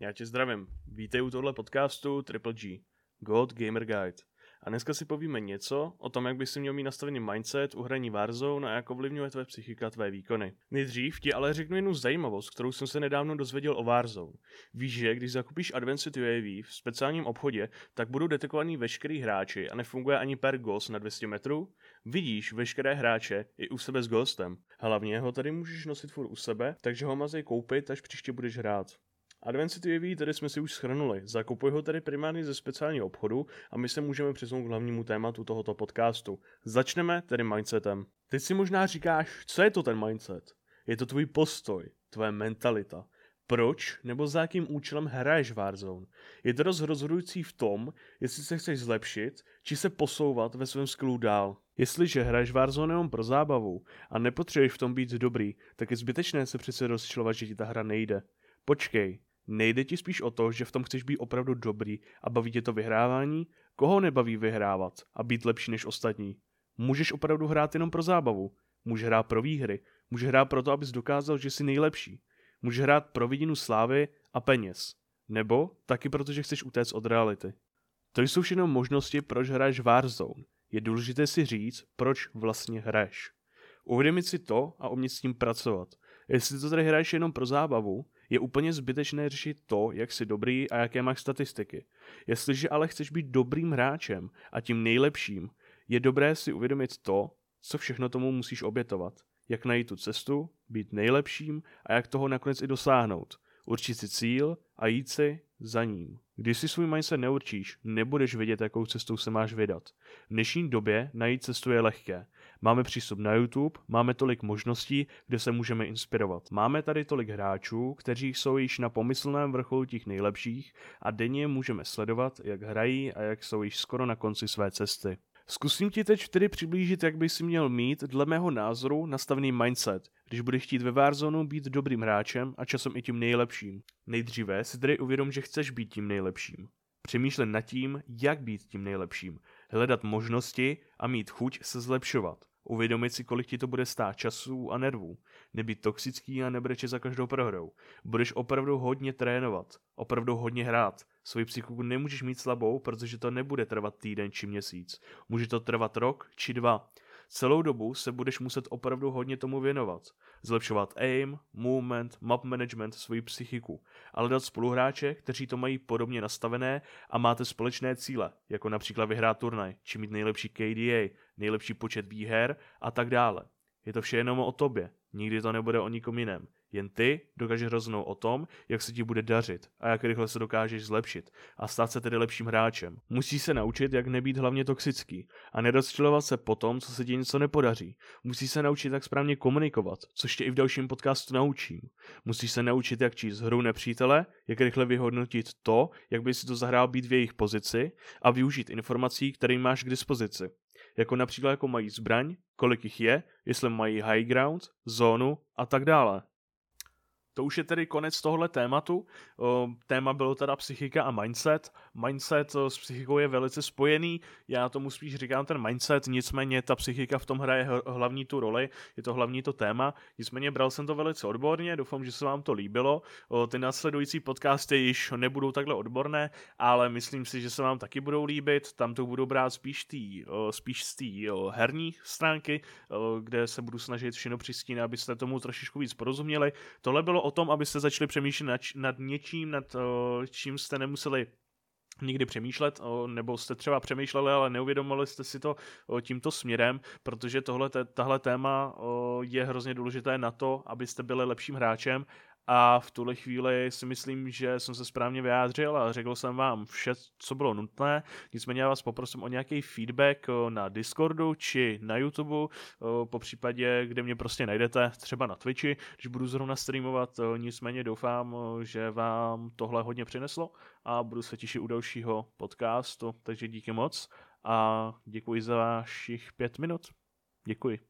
Já tě zdravím. Vítej u tohle podcastu Triple G, God Gamer Guide. A dneska si povíme něco o tom, jak by si měl mít nastavený mindset u hraní Warzone a jak ovlivňuje tvé psychika tvé výkony. Nejdřív ti ale řeknu jednu zajímavost, kterou jsem se nedávno dozvěděl o Warzone. Víš, že když zakupíš Advanced UAV v speciálním obchodě, tak budou detekovaní veškerý hráči a nefunguje ani per ghost na 200 metrů? Vidíš veškeré hráče i u sebe s ghostem. Hlavně ho tady můžeš nosit furt u sebe, takže ho mazej koupit, až příště budeš hrát. Advanced UAV tady jsme si už schrnuli. Zakupuj ho tedy primárně ze speciálního obchodu a my se můžeme přesunout k hlavnímu tématu tohoto podcastu. Začneme tedy mindsetem. Teď si možná říkáš, co je to ten mindset? Je to tvůj postoj, tvoje mentalita. Proč nebo za jakým účelem hraješ Warzone? Je to dost rozhodující v tom, jestli se chceš zlepšit, či se posouvat ve svém skillu dál. Jestliže hraješ Warzone jenom pro zábavu a nepotřebuješ v tom být dobrý, tak je zbytečné se přece rozčilovat, že ti ta hra nejde. Počkej, Nejde ti spíš o to, že v tom chceš být opravdu dobrý a baví tě to vyhrávání? Koho nebaví vyhrávat a být lepší než ostatní? Můžeš opravdu hrát jenom pro zábavu. Můžeš hrát pro výhry. Můžeš hrát pro to, abys dokázal, že jsi nejlepší. Můžeš hrát pro vidinu slávy a peněz. Nebo taky proto, že chceš utéct od reality. To jsou všechno možnosti, proč hraješ Warzone. Je důležité si říct, proč vlastně hraješ. Uvědomit si to a umět s tím pracovat. Jestli to tady hraješ jenom pro zábavu, je úplně zbytečné řešit to, jak jsi dobrý a jaké máš statistiky. Jestliže ale chceš být dobrým hráčem a tím nejlepším, je dobré si uvědomit to, co všechno tomu musíš obětovat. Jak najít tu cestu, být nejlepším a jak toho nakonec i dosáhnout. Určit si cíl a jít si za ním. Když si svůj mindset neurčíš, nebudeš vědět, jakou cestou se máš vydat. V dnešní době najít cestu je lehké. Máme přístup na YouTube, máme tolik možností, kde se můžeme inspirovat. Máme tady tolik hráčů, kteří jsou již na pomyslném vrcholu těch nejlepších a denně můžeme sledovat, jak hrají a jak jsou již skoro na konci své cesty. Zkusím ti teď tedy přiblížit, jak by si měl mít, dle mého názoru, nastavený mindset, když budeš chtít ve Warzone být dobrým hráčem a časem i tím nejlepším. Nejdříve si tedy uvědom, že chceš být tím nejlepším. Přemýšlet nad tím, jak být tím nejlepším, hledat možnosti a mít chuť se zlepšovat. Uvědomit si, kolik ti to bude stát času a nervů. Nebýt toxický a nebrečet za každou prohrou. Budeš opravdu hodně trénovat, opravdu hodně hrát. Svoji psychiku nemůžeš mít slabou, protože to nebude trvat týden či měsíc. Může to trvat rok či dva. Celou dobu se budeš muset opravdu hodně tomu věnovat. Zlepšovat aim, movement, map management, svoji psychiku. Ale dát spoluhráče, kteří to mají podobně nastavené a máte společné cíle, jako například vyhrát turnaj, či mít nejlepší KDA, nejlepší počet výher a tak dále. Je to vše jenom o tobě, nikdy to nebude o nikom jiném. Jen ty dokážeš rozhodnout o tom, jak se ti bude dařit a jak rychle se dokážeš zlepšit a stát se tedy lepším hráčem. Musíš se naučit, jak nebýt hlavně toxický a nerozčilovat se po tom, co se ti něco nepodaří. Musíš se naučit, jak správně komunikovat, což tě i v dalším podcastu naučím. Musíš se naučit, jak číst hru nepřítele, jak rychle vyhodnotit to, jak by si to zahrál být v jejich pozici a využít informací, které máš k dispozici jako například jako mají zbraň, kolik jich je, jestli mají high ground, zónu a tak dále. To už je tedy konec tohle tématu. Téma bylo teda psychika a mindset. Mindset s psychikou je velice spojený. Já tomu spíš říkám ten mindset, nicméně ta psychika v tom hraje hlavní tu roli, je to hlavní to téma. Nicméně bral jsem to velice odborně, doufám, že se vám to líbilo. Ty následující podcasty již nebudou takhle odborné, ale myslím si, že se vám taky budou líbit. Tam to budu brát spíš, tý, spíš z té herní stránky, kde se budu snažit všechno přistínat, abyste tomu trošičku víc porozuměli. Tohle bylo o tom, abyste začali přemýšlet nad, nad něčím, nad uh, čím jste nemuseli nikdy přemýšlet, nebo jste třeba přemýšleli, ale neuvědomili jste si to tímto směrem, protože tohle, tahle téma je hrozně důležité na to, abyste byli lepším hráčem a v tuhle chvíli si myslím, že jsem se správně vyjádřil a řekl jsem vám vše, co bylo nutné. Nicméně já vás poprosím o nějaký feedback na Discordu či na YouTube, po případě, kde mě prostě najdete, třeba na Twitchi, když budu zrovna streamovat. Nicméně doufám, že vám tohle hodně přineslo a budu se těšit u dalšího podcastu, takže díky moc a děkuji za vašich pět minut. Děkuji.